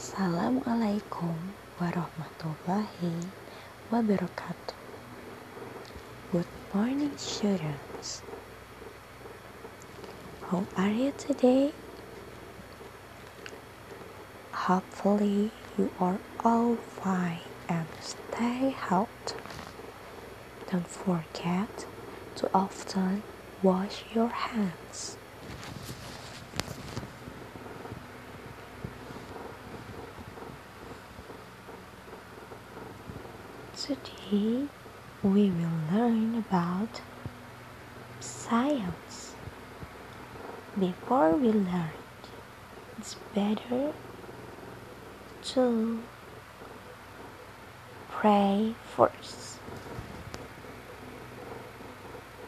Assalamualaikum warahmatullahi wabarakatuh. Good morning, students. How are you today? Hopefully, you are all fine and stay healthy. Don't forget to often wash your hands. Today we will learn about science. Before we learn, it's better to pray first.